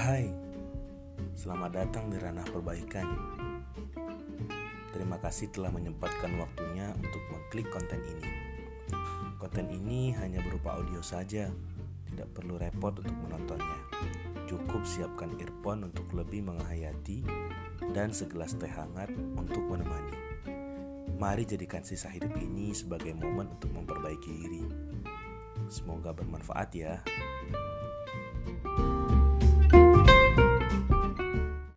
Hai, selamat datang di ranah perbaikan. Terima kasih telah menyempatkan waktunya untuk mengklik konten ini. Konten ini hanya berupa audio saja, tidak perlu repot untuk menontonnya. Cukup siapkan earphone untuk lebih menghayati dan segelas teh hangat untuk menemani. Mari jadikan sisa hidup ini sebagai momen untuk memperbaiki diri. Semoga bermanfaat ya.